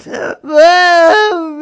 Whoa!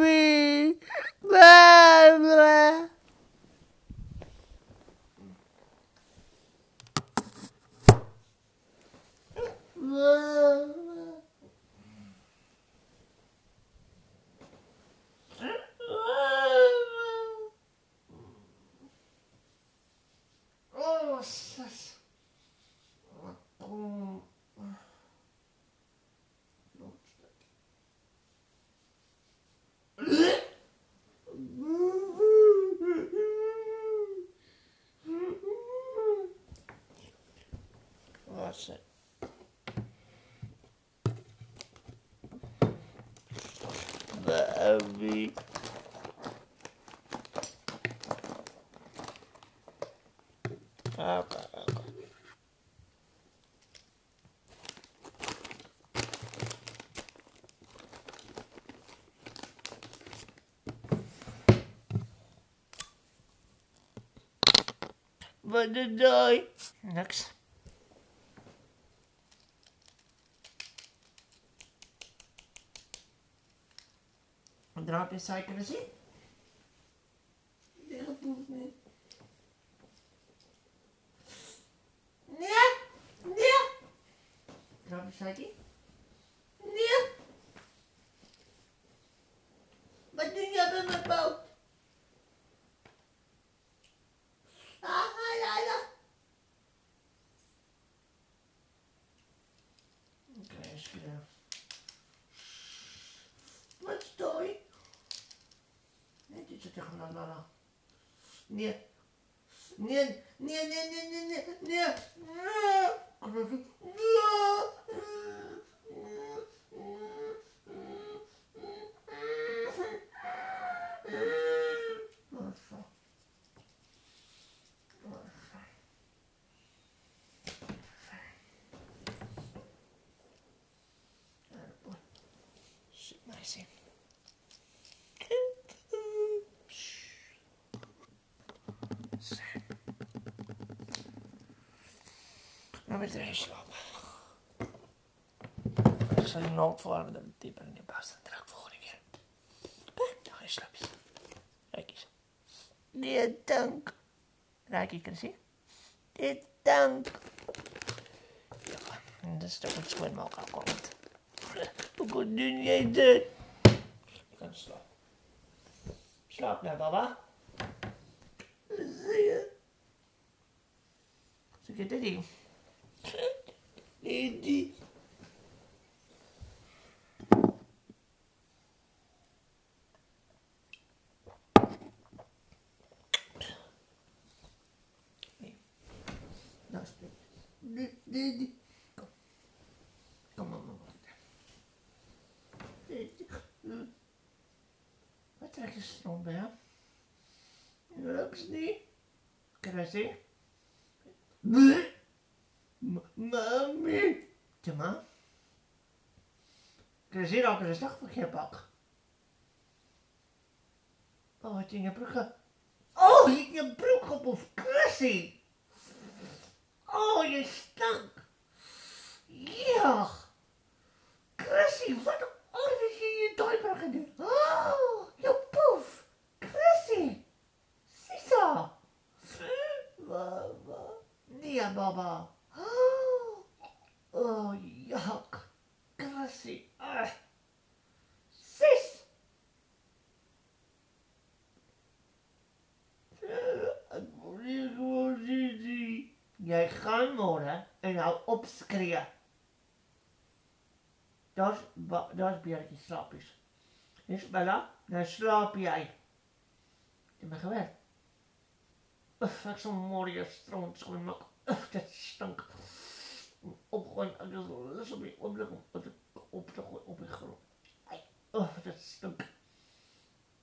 discuss it. The heavy. But the day next Een in suiker? Ja, boef niet. Nee, nee. Draad in suiker? Nee. Wat doe je met mijn boot? Ah, la, la. Oké, is gedaan. Wat stooi? Nee, dit zit tegen la la la. Nee. Nee, nee, nee, nee, nee, nee, nee. Nee. Wat zo. Wat zo. Shit, maar zien. Zo. Nou weer erin slapen. Ik zal je nood voor dat het dieper in die bas dan terug volgende keer. Kijk, eens slaapjes. Kijk eens. Nee, dank. Raak ik er zie? Dit dank. Ja, dat is toch een al komt. Hoe doe jij dit? Je kan slapen. Slaap nou, baba. Zie je? Zie je dit hier? Nee, die. Nee. Nou, speel. Kom. Kom, mama. Wat trek je bij niet. Krassie. Nee. Mami. Tjema. Krassie ook eens dag voor je bak. Oh, wat in je broek. Oh, in je broek op of. Oh, je stank. Ja. Chrissy, wat oh, heb je je diaper gedaan? Oh, je poef. Chrissy. Sisa. Baba. Nee, baba. Oh, jak. Chrissy. Ah. Sis. Jij gaat morgen en nou opschreeuwen. Dat is, dat is Bjerkje. Dus Bella, dan slaap jij. Ik ben gewerkt. Uff, ik zo'n mooie stroom schoonmaken. Uff, dat stank. Opgooien, zo- zo weer opleggen, op de, op de, op de grond. Uff, dat stunk.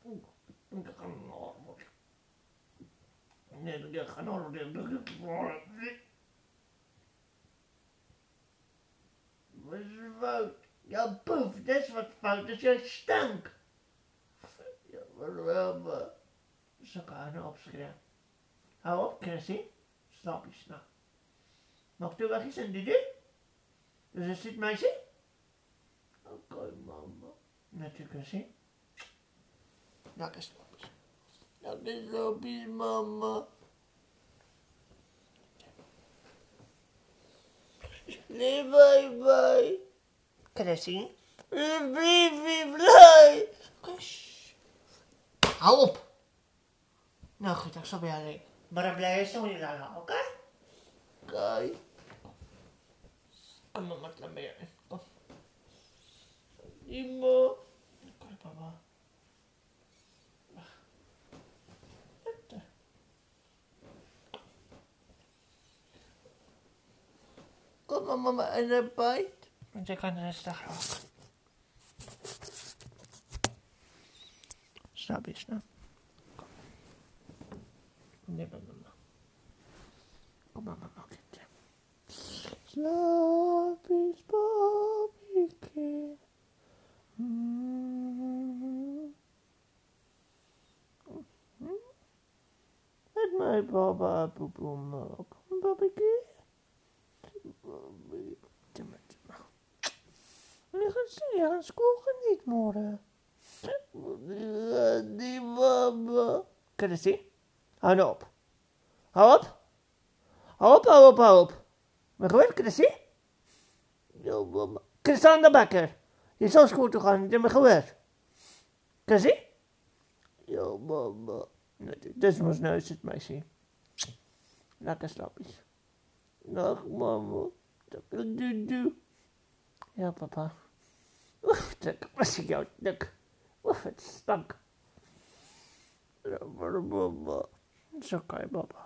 Oeh, ga naar worden. Nee, ga naar worden. Wat is fout? Ja, poef, dat is wat fout, dat is je stank. Ja, maar wel, maar. Zo kan je opschrijven. Hou op, Chrissy. Slaap je snel. Mag u weg eens in die deur? Dus er zit meisje? Oké, mama. Natuurlijk, zie. Lekker slapjes. Lekker slapjes, mama. Nee, bye bye. Chrissy. Baby, blij. Kus. Hou op. Nou goed, ik zal bij jou alleen. Maar dan blij is zo niet langer, oké? Oké. Kom maar, dan ben je. Kom. Imo. Kom, papa. Kom maar, mama, en een bijt. Want je kan rustig ook. Snap je, snap? Kom. Nee, mama. Kom maar, mama, kindje. Slaap eens, babyke. Mm. Met mijn baba. Timmer, timmer. Je gaat zien, je gaat school niet morgen. Die. Kan je zien? Hou nou op. Hou op. Hou op, hou op, hou op. Maar gewoon, kan je zien? Ja, mama. Christian Bakker. Je zal school toe gaan, je bent gewerkt. Je zien? Ja, mama. Dit is mijn neus, het meisje. Lekker slapjes. Dag, mama. Lekker doe doe. Ja, papa. Oef, lekker. Was ik jou lekker. Oef, het stank. Ja, maar mama. Zo kan je, papa.